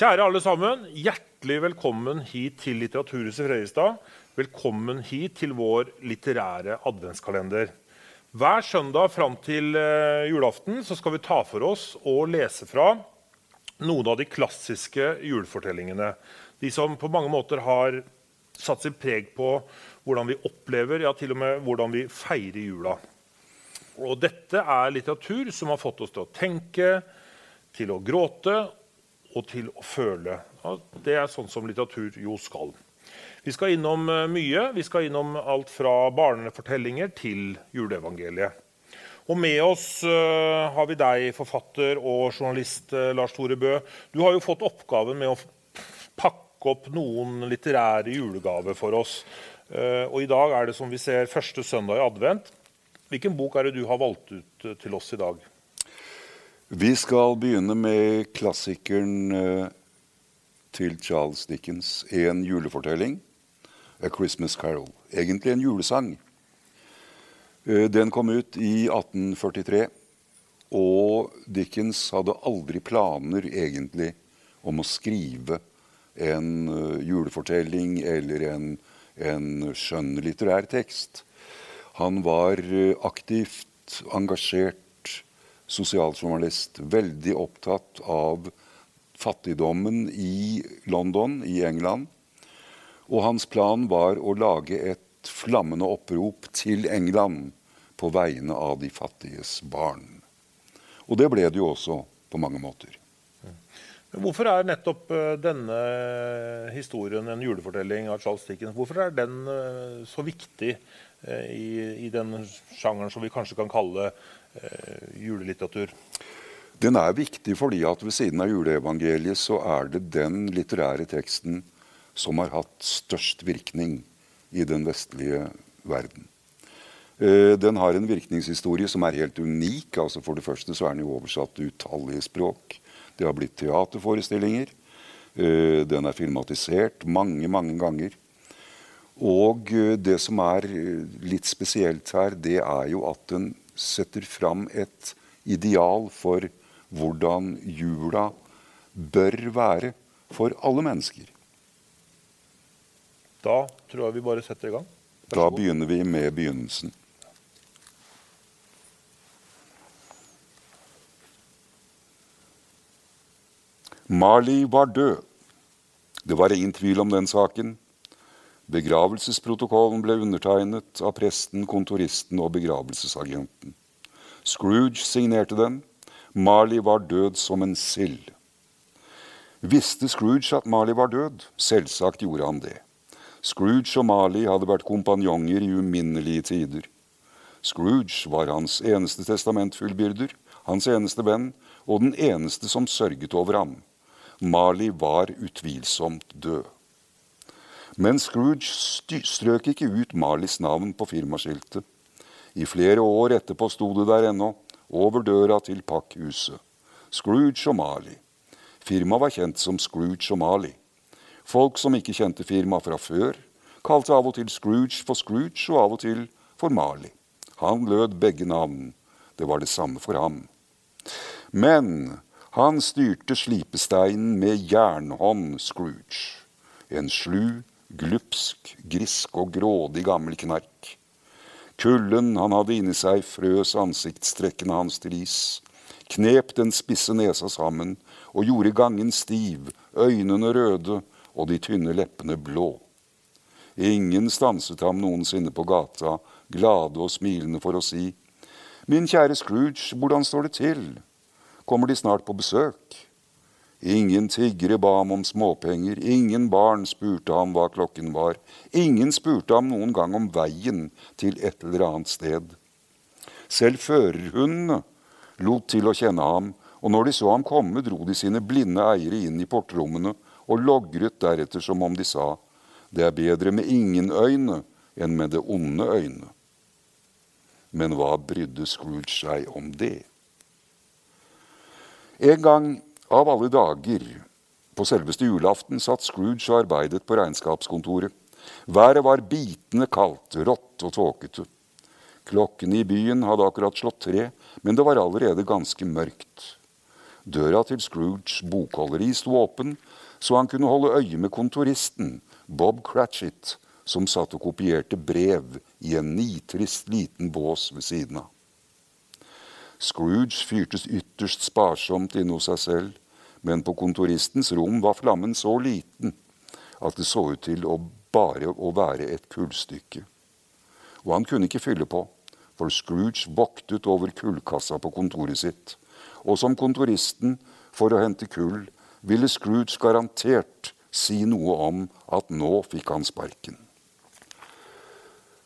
Kjære alle sammen, hjertelig velkommen hit til Litteraturhuset Fredrikstad. Velkommen hit til vår litterære adventskalender. Hver søndag fram til uh, julaften skal vi ta for oss og lese fra noen av de klassiske julefortellingene. De som på mange måter har satt sitt preg på hvordan vi opplever, ja til og med hvordan vi feirer jula. Og dette er litteratur som har fått oss til å tenke, til å gråte og til å føle. Det er sånn som litteratur jo skal. Vi skal innom eh, mye. Vi skal innom alt fra barnefortellinger til juleevangeliet. Og med oss uh, har vi deg, forfatter og journalist uh, Lars Tore Bø. Du har jo fått oppgaven med å pakke opp noen litterære julegaver for oss. Og i dag er det som vi ser første søndag i advent. Hvilken bok er det du har valgt ut til oss i dag? Vi skal begynne med klassikeren uh, til Charles Dickens, 'En julefortelling', 'A Christmas Carol'. Egentlig en julesang. Uh, den kom ut i 1843, og Dickens hadde aldri planer egentlig om å skrive en uh, julefortelling eller en, en skjønnlitterær tekst. Han var aktivt engasjert sosialjournalist, veldig opptatt av fattigdommen i London, i England. Og hans plan var å lage et flammende opprop til England på vegne av de fattiges barn. Og det ble det jo også på mange måter. Hvorfor er nettopp eh, denne historien, en julefortelling av Charles Dickens, hvorfor er den eh, så viktig eh, i, i den sjangeren som vi kanskje kan kalle julelitteratur? Den er viktig fordi at ved siden av juleevangeliet så er det den litterære teksten som har hatt størst virkning i den vestlige verden. Eh, den har en virkningshistorie som er helt unik. altså For det første så er den jo oversatt utallige språk. Det har blitt teaterforestillinger. Eh, den er filmatisert mange, mange ganger. Og det som er litt spesielt her, det er jo at den setter fram et ideal for hvordan jula bør være for alle mennesker. Da tror jeg vi bare setter i gang. Da begynner vi med begynnelsen. Marley var død. Det var ingen tvil om den saken. Begravelsesprotokollen ble undertegnet av presten, kontoristen og begravelsesagenten. Scrooge signerte den. Marley var død som en sild. Visste Scrooge at Marley var død? Selvsagt gjorde han det. Scrooge og Marley hadde vært kompanjonger i uminnelige tider. Scrooge var hans eneste testamentfullbyrder, hans eneste venn og den eneste som sørget over ham. Marley var utvilsomt død. Men Scrooge strøk ikke ut Marleys navn på firmaskiltet. I flere år etterpå sto det der ennå, over døra til pakkhuset. Scrooge og Marley. Firmaet var kjent som Scrooge og Marley. Folk som ikke kjente firmaet fra før, kalte av og til Scrooge for Scrooge og av og til for Marley. Han lød begge navn. Det var det samme for ham. Men han styrte slipesteinen med jernhånd, Scrooge. En slu, glupsk, grisk og grådig gammel knark. Kulden han hadde inni seg, frøs ansiktstrekkene hans til is, knep den spisse nesa sammen og gjorde gangen stiv, øynene røde og de tynne leppene blå. Ingen stanset ham noensinne på gata, glade og smilende for å si, Min kjære Scrooge, hvordan står det til? Kommer de snart på besøk? Ingen tiggere ba ham om småpenger, ingen barn spurte ham hva klokken var, ingen spurte ham noen gang om veien til et eller annet sted. Selv førerhundene lot til å kjenne ham, og når de så ham komme, dro de sine blinde eiere inn i portrommene og logret deretter som om de sa, det er bedre med ingen øyne enn med det onde øyne. Men hva brydde Scrooge seg om det? En gang av alle dager, på selveste julaften satt Scrooge og arbeidet på regnskapskontoret. Været var bitende kaldt, rått og tåkete. Klokkene i byen hadde akkurat slått tre, men det var allerede ganske mørkt. Døra til Scrooges bokholderi sto åpen, så han kunne holde øye med kontoristen, Bob Cratchit, som satt og kopierte brev i en nitrist liten bås ved siden av. Scrooge fyrtes ytterst sparsomt inne hos seg selv, men på kontoristens rom var flammen så liten at det så ut til å bare å være et kullstykke. Og han kunne ikke fylle på, for Scrooge voktet over kullkassa på kontoret sitt. Og som kontoristen, for å hente kull, ville Scrooge garantert si noe om at nå fikk han sparken.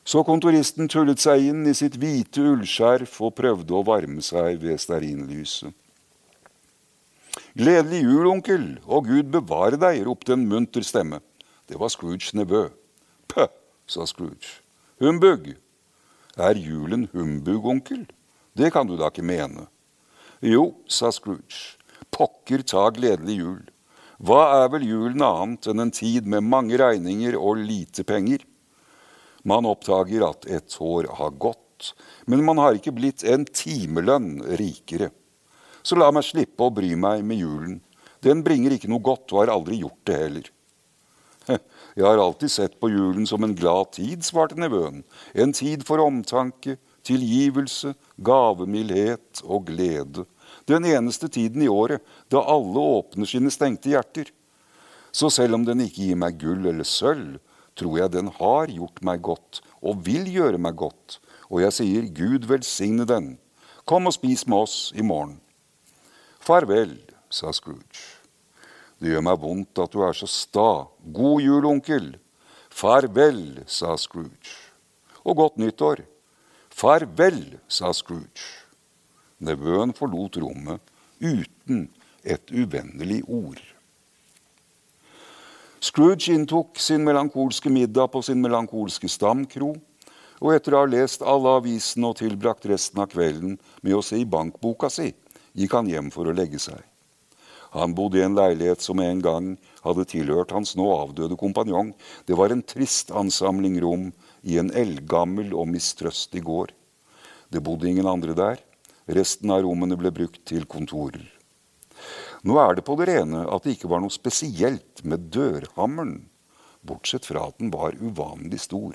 Så kontoristen tullet seg inn i sitt hvite ullskjerf og prøvde å varme seg ved stearinlyset. Gledelig jul, onkel, og Gud bevare deg, ropte en munter stemme. Det var Scrooges nevø. Pøh, sa Scrooge. Humbug. Er julen humbug, onkel? Det kan du da ikke mene. Jo, sa Scrooge. Pokker ta gledelig jul. Hva er vel julen annet enn en tid med mange regninger og lite penger? Man oppdager at et år har gått, men man har ikke blitt en timelønn rikere. Så la meg slippe å bry meg med julen. Den bringer ikke noe godt og har aldri gjort det heller. Jeg har alltid sett på julen som en glad tid, svarte nevøen. En tid for omtanke, tilgivelse, gavemildhet og glede. Den eneste tiden i året da alle åpner sine stengte hjerter. Så selv om den ikke gir meg gull eller sølv, tror jeg den har gjort meg godt og vil gjøre meg godt. Og jeg sier Gud velsigne den. Kom og spis med oss i morgen. Farvel, sa Scrooge. Det gjør meg vondt at du er så sta. God jul, onkel. Farvel, sa Scrooge. Og godt nyttår. Farvel, sa Scrooge. Nevøen forlot rommet uten et uvennlig ord. Scrooge inntok sin melankolske middag på sin melankolske stamkro, og etter å ha lest alle avisene og tilbrakt resten av kvelden med å se i bankboka si, gikk han hjem for å legge seg. Han bodde i en leilighet som en gang hadde tilhørt hans nå avdøde kompanjong. Det var en trist ansamling rom i en eldgammel og mistrøstig gård. Det bodde ingen andre der. Resten av rommene ble brukt til kontorer. Nå er det på det rene at det ikke var noe spesielt med dørhammeren, bortsett fra at den var uvanlig stor.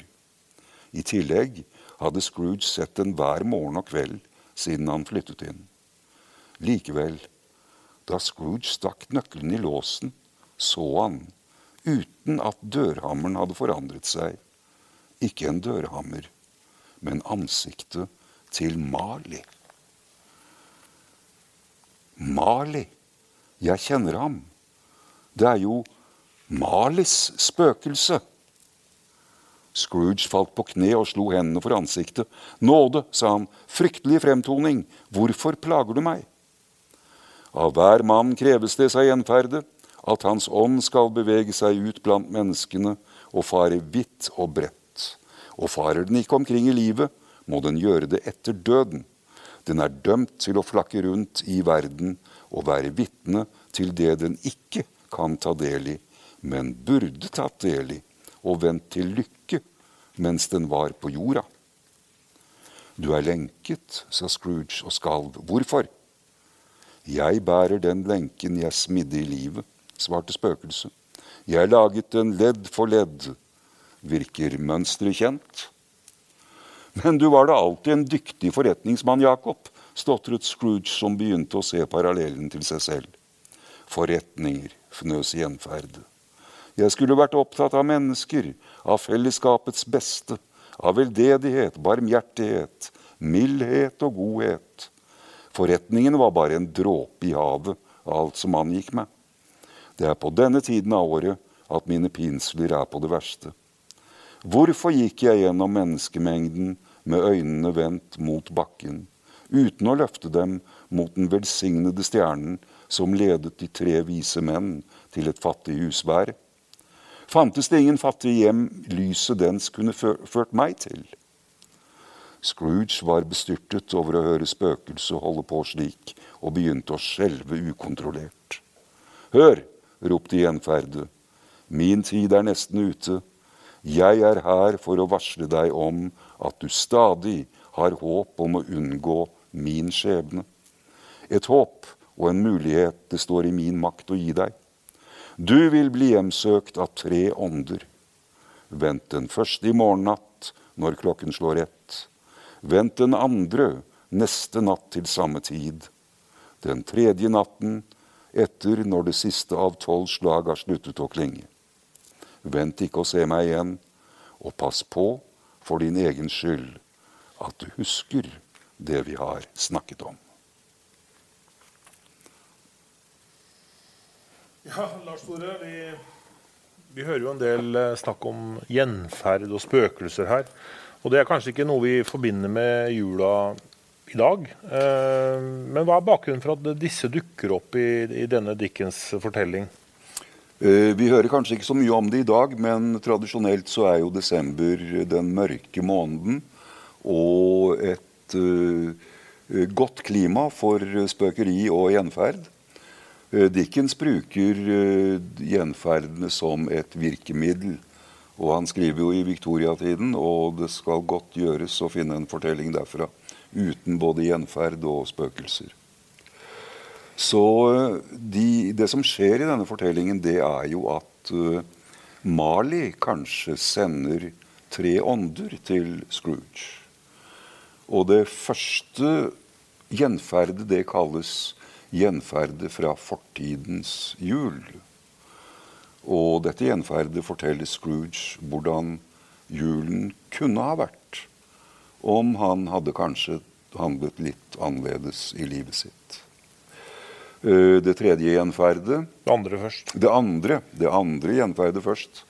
I tillegg hadde Scrooge sett den hver morgen og kveld siden han flyttet inn. Likevel, da Scrooge stakk nøkkelen i låsen, så han, uten at dørhammeren hadde forandret seg, ikke en dørhammer, men ansiktet til Mali. Mali, jeg kjenner ham. Det er jo Malis spøkelse. Scrooge falt på kne og slo hendene for ansiktet. Nåde, sa han, fryktelig fremtoning, hvorfor plager du meg? Av hver mann kreves det seg gjenferde, at hans ånd skal bevege seg ut blant menneskene og fare vidt og bredt. Og farer den ikke omkring i livet, må den gjøre det etter døden. Den er dømt til å flakke rundt i verden og være vitne til det den ikke kan ta del i, men burde tatt del i, og vendt til lykke mens den var på jorda. Du er lenket, sa Scrooge og skalv. Hvorfor? Jeg bærer den lenken jeg smidde i livet, svarte spøkelset. Jeg laget den ledd for ledd. Virker mønsteret kjent? Men du var da alltid en dyktig forretningsmann, Jakob, stotret Scrooge, som begynte å se parallellen til seg selv. Forretninger, fnøs gjenferd. Jeg skulle vært opptatt av mennesker, av fellesskapets beste, av veldedighet, barmhjertighet, mildhet og godhet. Forretningen var bare en dråpe i havet av alt som angikk meg. Det er på denne tiden av året at mine pinsler er på det verste. Hvorfor gikk jeg gjennom menneskemengden med øynene vendt mot bakken, uten å løfte dem mot den velsignede stjernen som ledet de tre vise menn til et fattig husvær? Fantes det ingen fattige hjem lyset dens kunne ført meg til? Scrooge var bestyrtet over å høre spøkelset holde på slik, og begynte å skjelve ukontrollert. Hør, ropte gjenferdet, min tid er nesten ute. Jeg er her for å varsle deg om at du stadig har håp om å unngå min skjebne. Et håp og en mulighet det står i min makt å gi deg. Du vil bli hjemsøkt av tre ånder. Vent den første i morgennatt, når klokken slår ett. Vent den andre neste natt til samme tid. Den tredje natten etter når det siste av tolv slag har sluttet å klinge. Vent ikke å se meg igjen, og pass på, for din egen skyld, at du husker det vi har snakket om. Ja, Lars Tore, vi, vi, hører jo en del eh, snakk om gjenferd og spøkelser her. Og det er kanskje ikke noe vi forbinder med jula i dag. Eh, men hva er bakgrunnen for at disse dukker opp i, i denne Dickens fortelling? Eh, vi hører kanskje ikke så mye om det i dag, men tradisjonelt så er jo desember den mørke måneden og et uh, godt klima for spøkeri og gjenferd. Dickens bruker uh, gjenferdene som et virkemiddel. Og han skriver jo i viktoriatiden, og det skal godt gjøres å finne en fortelling derfra uten både gjenferd og spøkelser. Så eh, de, det som skjer i denne fortellingen, det er jo at uh, Mali kanskje sender tre ånder til Scrooge. Og det første gjenferdet, det kalles gjenferdet fra fortidens jul. Og dette gjenferdet forteller Scrooge hvordan julen kunne ha vært om han hadde kanskje handlet litt annerledes i livet sitt. Eh, det tredje gjenferdet Det andre først. Det andre, det andre gjenferdet først.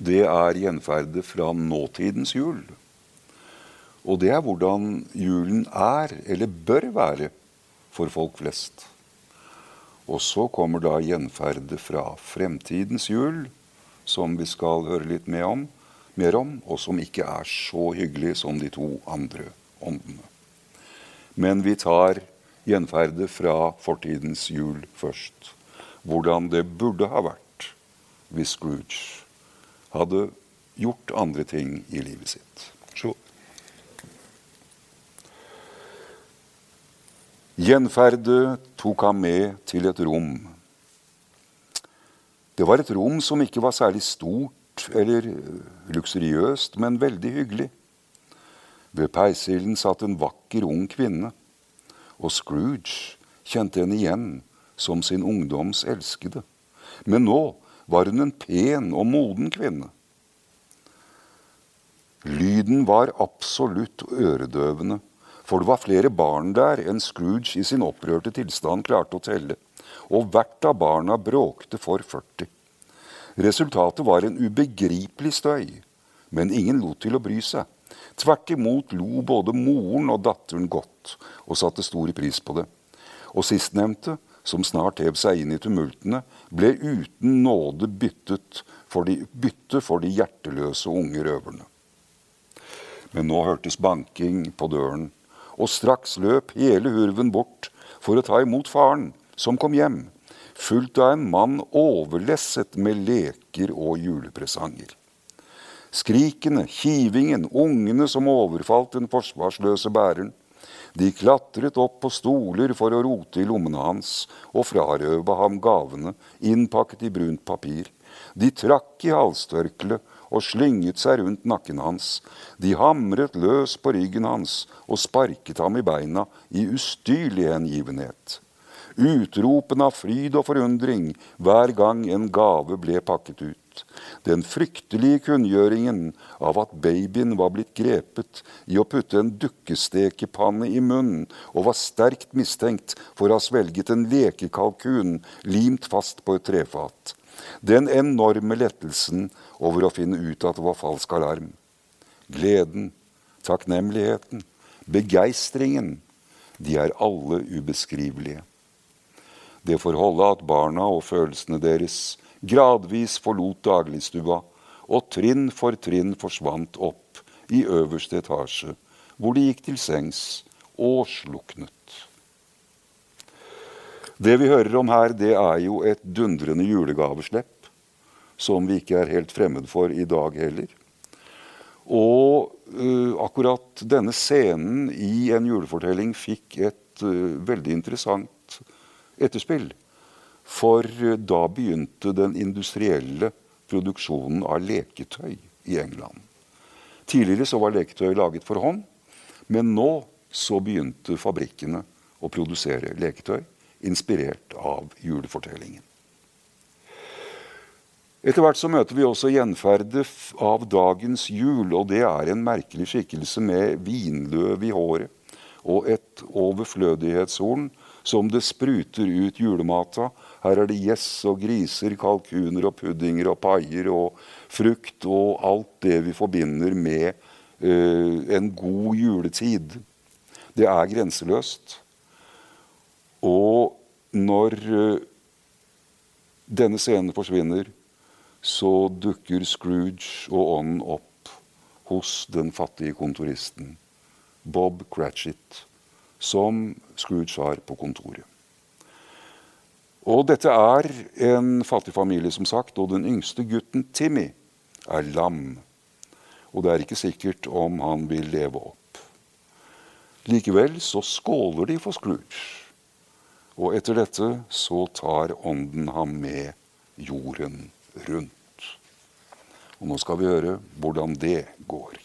Det er gjenferdet fra nåtidens jul. Og det er hvordan julen er, eller bør være, for folk flest. Og så kommer da gjenferdet fra fremtidens jul, som vi skal høre litt om, mer om, og som ikke er så hyggelig som de to andre åndene. Men vi tar gjenferdet fra fortidens jul først. Hvordan det burde ha vært hvis Scrooge hadde gjort andre ting i livet sitt. Så. Gjenferdet tok ham med til et rom. Det var et rom som ikke var særlig stort eller luksuriøst, men veldig hyggelig. Ved peisilden satt en vakker, ung kvinne og Scrooge kjente henne igjen som sin ungdoms elskede. Men nå var hun en pen og moden kvinne. Lyden var absolutt øredøvende, for det var flere barn der enn Scrooge i sin opprørte tilstand klarte å telle, og hvert av barna bråkte for 40. Resultatet var en ubegripelig støy, men ingen lot til å bry seg. Tvert imot lo både moren og datteren godt og satte stor pris på det. Og sistnevnte, som snart hev seg inn i tumultene, ble uten nåde byttet for de, bytte for de hjerteløse unge røverne. Men nå hørtes banking på døren, og straks løp hele hurven bort for å ta imot faren, som kom hjem, fulgt av en mann overlesset med leker og julepresanger. Skrikene, kivingen, ungene som overfalt den forsvarsløse bæreren. De klatret opp på stoler for å rote i lommene hans og frarøve ham gavene innpakket i brunt papir. De trakk i halstørkleet og slynget seg rundt nakken hans. De hamret løs på ryggen hans og sparket ham i beina i ustyrlig hengivenhet. Utropen av fryd og forundring hver gang en gave ble pakket ut den fryktelige kunngjøringen av at babyen var blitt grepet i å putte en dukkestekepanne i munnen, og var sterkt mistenkt for å ha svelget en lekekalkun limt fast på et trefat. Den enorme lettelsen over å finne ut at det var falsk alarm. Gleden, takknemligheten, begeistringen. De er alle ubeskrivelige. Det forholdet at barna og følelsene deres gradvis forlot dagligstua og trinn for trinn forsvant opp i øverste etasje, hvor de gikk til sengs og sluknet. Det vi hører om her, det er jo et dundrende julegaveslepp, som vi ikke er helt fremmed for i dag heller. Og uh, akkurat denne scenen i en julefortelling fikk et uh, veldig interessant etterspill. For uh, da begynte den industrielle produksjonen av leketøy i England. Tidligere så var leketøy laget for hånd, men nå så begynte fabrikkene å produsere leketøy inspirert av julefortellingen. Etter hvert så møter vi også gjenferdet av dagens jul, og det er en merkelig skikkelse med vinløv i håret og et overflødighetshorn som det spruter ut julemat av. Her er det gjess og griser, kalkuner og puddinger og paier og frukt og alt det vi forbinder med uh, en god juletid. Det er grenseløst. Og når uh, denne scenen forsvinner, så dukker Scrooge og ånden opp hos den fattige kontoristen, Bob Cratchit, som Scrooge har på kontoret. Og dette er en fattig familie, som sagt, og den yngste gutten, Timmy, er lam. Og det er ikke sikkert om han vil leve opp. Likevel så skåler de for Scrooge. Og etter dette så tar ånden ham med jorden rundt. Og nå skal vi høre hvordan det går.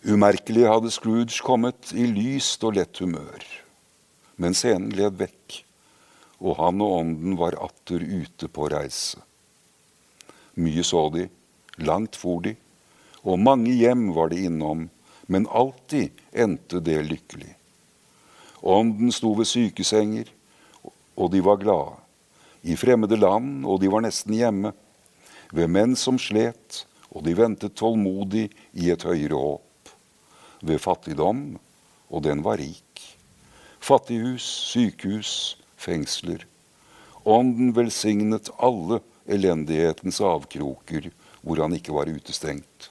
Umerkelig hadde Scrooge kommet i lyst og lett humør. Men scenen led vekk, og han og ånden var atter ute på reise. Mye så de, langt for de, og mange hjem var de innom, men alltid endte det lykkelig. Ånden sto ved sykesenger, og de var glade. I fremmede land, og de var nesten hjemme. Ved menn som slet, og de ventet tålmodig i et høyere håp. Ved fattigdom, og den var rik. Fattighus, sykehus, fengsler. Ånden velsignet alle elendighetens avkroker hvor han ikke var utestengt.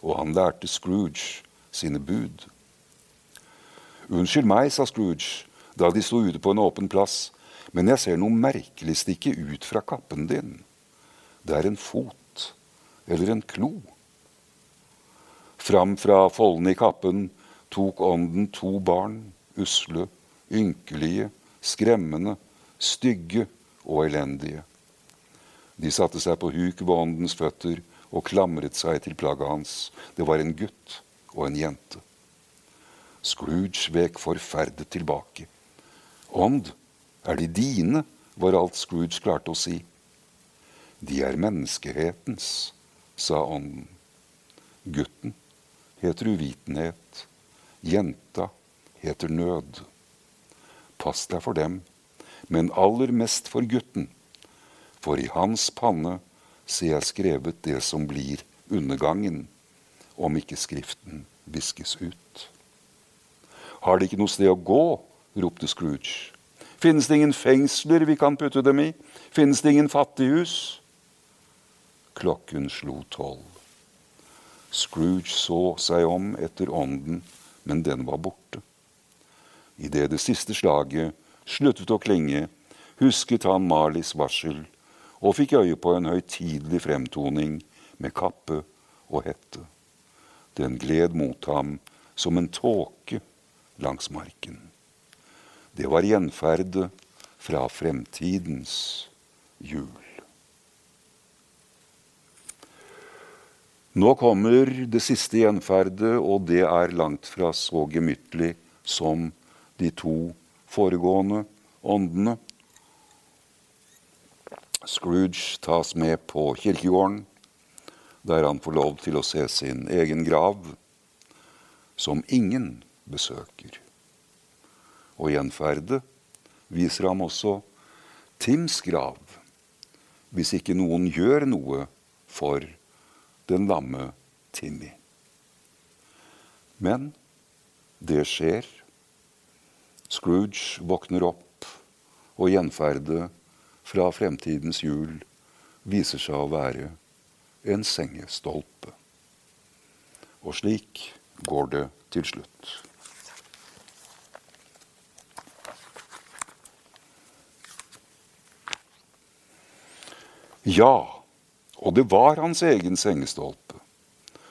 Og han lærte Scrooge sine bud. Unnskyld meg, sa Scrooge da de sto ute på en åpen plass. Men jeg ser noe merkelig stikke ut fra kappen din. Det er en fot eller en klo. Fram fra foldene i kappen tok ånden to barn, usle, ynkelige, skremmende, stygge og elendige. De satte seg på huk ved åndens føtter og klamret seg til plagget hans. Det var en gutt og en jente. Scrooge vek forferdet tilbake. Ånd, er de dine? var alt Scrooge klarte å si. De er menneskehetens, sa ånden. Gutten heter uvitenhet. Jenta heter nød. Pass deg for dem, men aller mest for gutten. For i hans panne ser jeg skrevet det som blir undergangen, om ikke Skriften viskes ut. Har de ikke noe sted å gå? ropte Scrooge. Finnes det ingen fengsler vi kan putte dem i? Finnes det ingen fattighus? Klokken slo tolv. Scrooge så seg om etter ånden, men den var borte. Idet det siste slaget sluttet å klinge, husket han Marlies varsel og fikk øye på en høytidelig fremtoning med kappe og hette. Den gled mot ham som en tåke langs marken. Det var gjenferdet fra fremtidens jul. Nå kommer det siste gjenferdet, og det er langt fra så gemyttlig som de to foregående åndene. Scrooge tas med på kirkegården, der han får lov til å se sin egen grav, som ingen besøker og gjenferde, viser ham også Tims grav, hvis ikke noen gjør noe for den lamme Timmy. Men det skjer. Scrooge våkner opp, og gjenferdet fra fremtidens jul viser seg å være en sengestolpe. Og slik går det til slutt. Ja, og det var hans egen sengestolpe.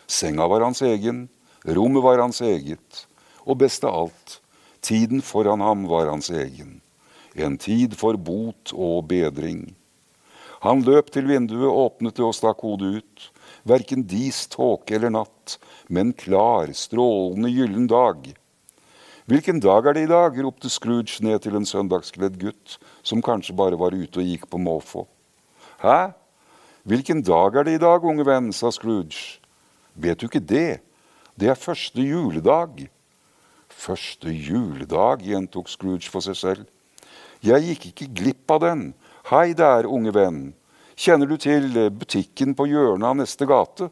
Senga var hans egen, rommet var hans eget, Og best av alt, tiden foran ham var hans egen. En tid for bot og bedring. Han løp til vinduet, åpnet det og stakk hodet ut. Verken dis, tåke eller natt, men klar, strålende gyllen dag. Hvilken dag er det i dag? ropte Scrooge ned til en søndagskledd gutt som kanskje bare var ute og gikk på måfå. Hæ? Hvilken dag er det i dag, unge venn? sa Scrooge. Vet du ikke det? Det er første juledag. Første juledag, gjentok Scrooge for seg selv. Jeg gikk ikke glipp av den. Hei der, unge venn. Kjenner du til butikken på hjørnet av neste gate?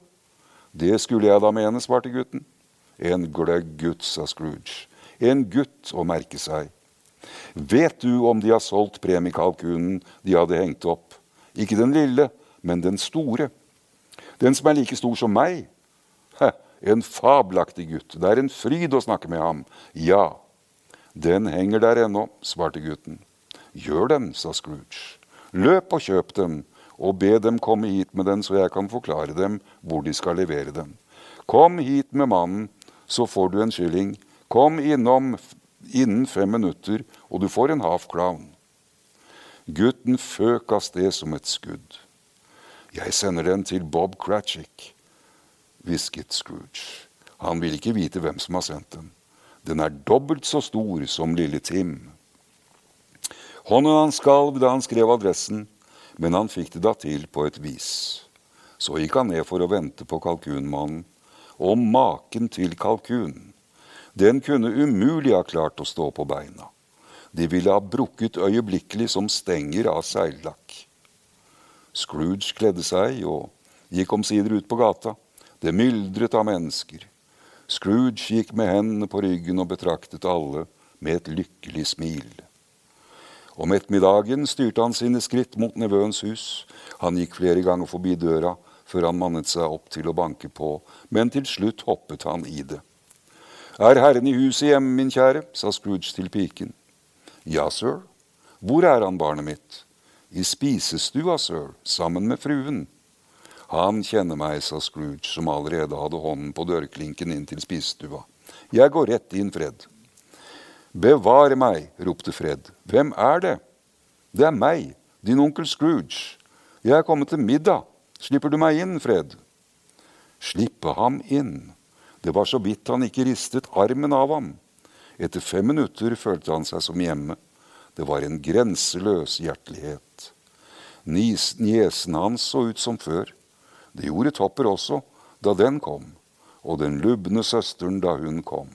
Det skulle jeg da mene, svarte gutten. En gløgg gutt, sa Scrooge. En gutt å merke seg. Vet du om de har solgt premiekalkunen de hadde hengt opp? Ikke den lille, men den store. Den som er like stor som meg. Heh, en fabelaktig gutt. Det er en fryd å snakke med ham. Ja, den henger der ennå, svarte gutten. Gjør den, sa Scrooge. Løp og kjøp den, og be dem komme hit med den, så jeg kan forklare dem hvor de skal levere den. Kom hit med mannen, så får du en kylling. Kom innom innen fem minutter, og du får en half crown. Gutten føk av sted som et skudd. Jeg sender den til Bob Cratchick, hvisket Scrooge. Han vil ikke vite hvem som har sendt den. Den er dobbelt så stor som lille Tim. Hånden hans skalv da han skrev adressen, men han fikk det da til på et vis. Så gikk han ned for å vente på kalkunmannen, og maken til kalkun. Den kunne umulig ha klart å stå på beina. De ville ha brukket øyeblikkelig som stenger av seillakk. Scrooge kledde seg og gikk omsider ut på gata. Det myldret av mennesker. Scrooge gikk med hendene på ryggen og betraktet alle med et lykkelig smil. Om ettermiddagen styrte han sine skritt mot nevøens hus. Han gikk flere ganger forbi døra før han mannet seg opp til å banke på, men til slutt hoppet han i det. Er herren i huset hjemme, min kjære? sa Scrooge til piken. Ja, sir. Hvor er han, barnet mitt? I spisestua, sir, sammen med fruen. Han kjenner meg, sa Scrooge, som allerede hadde hånden på dørklinken inn til spisestua. Jeg går rett inn, Fred. Bevare meg, ropte Fred. Hvem er det? Det er meg, din onkel Scrooge. Jeg er kommet til middag. Slipper du meg inn, Fred? Slippe ham inn. Det var så vidt han ikke ristet armen av ham. Etter fem minutter følte han seg som hjemme. Det var en grenseløs hjertelighet. Niesen hans så ut som før. Det gjorde Topper også da den kom, og den lubne søsteren da hun kom.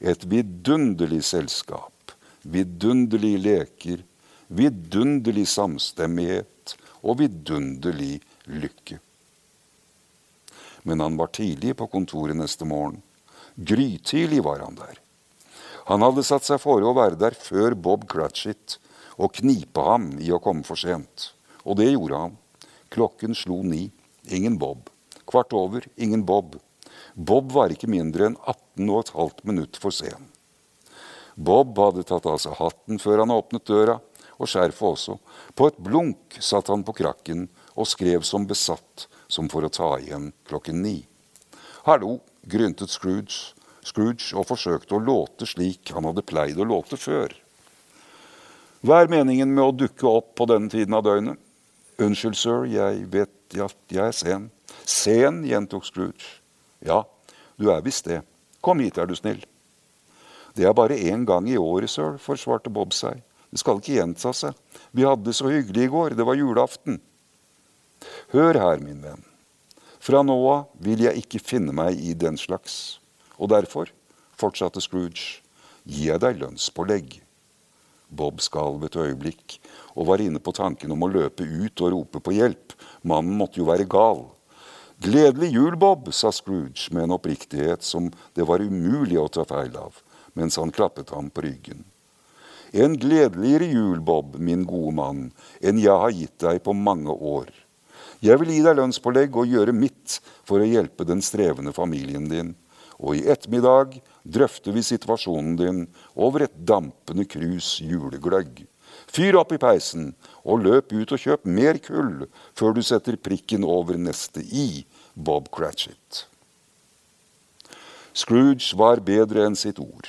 Et vidunderlig selskap, vidunderlige leker, vidunderlig samstemmighet og vidunderlig lykke. Men han var tidlig på kontoret neste morgen. Grytidlig var han der. Han hadde satt seg fore å være der før Bob Cratchit og knipe ham i å komme for sent. Og det gjorde han. Klokken slo ni. Ingen Bob. Kvart over. Ingen Bob. Bob var ikke mindre enn 18 og et halvt minutt for sen. Bob hadde tatt av seg hatten før han åpnet døra, og skjerfet også. På et blunk satt han på krakken og skrev som besatt, som for å ta igjen klokken ni. Hallo, gryntet Scrooge Scrooge og forsøkte å låte slik han hadde pleid å låte før. Hva er meningen med å dukke opp på denne tiden av døgnet? Unnskyld, sir, jeg vet at jeg er sen. Sen, gjentok Scrooge. Ja, du er visst det. Kom hit, er du snill. Det er bare én gang i året, sir, forsvarte Bob seg. Det skal ikke gjenta seg. Vi hadde det så hyggelig i går. Det var julaften. Hør her, min venn. Fra nå av vil jeg ikke finne meg i den slags. Og derfor, fortsatte Scrooge, gir jeg deg lønnspålegg. Bob skalv et øyeblikk og var inne på tanken om å løpe ut og rope på hjelp. Mannen måtte jo være gal. Gledelig jul, Bob, sa Scrooge med en oppriktighet som det var umulig å ta feil av, mens han klappet ham på ryggen. En gledeligere jul, Bob, min gode mann, enn jeg har gitt deg på mange år. Jeg vil gi deg lønnspålegg og gjøre mitt for å hjelpe den strevende familien din og i ettermiddag drøfter vi situasjonen din over et dampende krus julegløgg. Fyr opp i peisen og løp ut og kjøp mer kull før du setter prikken over neste i, Bob Cratchit. Scrooge var bedre enn sitt ord.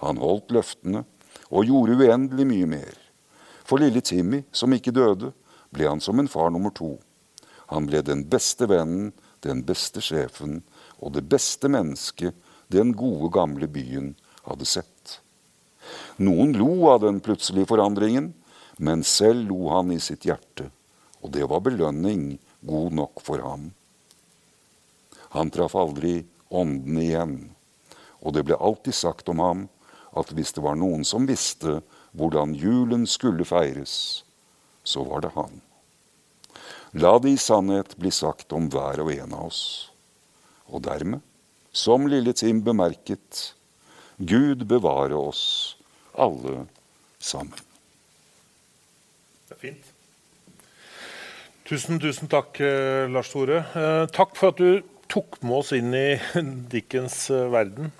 Han holdt løftene og gjorde uendelig mye mer. For lille Timmy, som ikke døde, ble han som en far nummer to. Han ble den beste vennen, den beste sjefen og det beste mennesket den gode, gamle byen hadde sett. Noen lo av den plutselige forandringen, men selv lo han i sitt hjerte, og det var belønning god nok for ham. Han traff aldri ånden igjen, og det ble alltid sagt om ham at hvis det var noen som visste hvordan julen skulle feires, så var det han. La det i sannhet bli sagt om hver og en av oss. Og dermed, som lille Tim bemerket, Gud bevare oss alle sammen. Det er fint. Tusen, tusen takk, eh, Lars Tore. Eh, takk for at du tok med oss inn i Dickens eh, verden.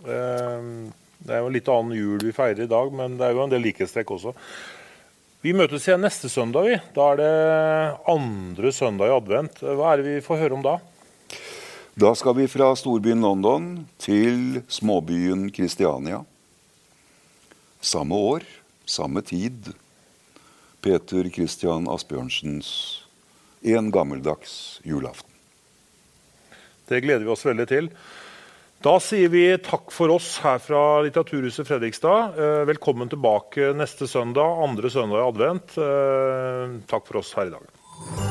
Det er jo en litt annen jul vi feirer i dag, men det er jo en del likhetstrekk også. Vi møtes igjen neste søndag. vi. Da er det andre søndag i advent. Hva er det vi får høre om da? Da skal vi fra storbyen London til småbyen Kristiania. Samme år, samme tid. Peter Christian Asbjørnsens En gammeldags julaften. Det gleder vi oss veldig til. Da sier vi takk for oss her fra Litteraturhuset Fredrikstad. Eh, velkommen tilbake neste søndag, andre søndag i advent. Eh, takk for oss her i dag.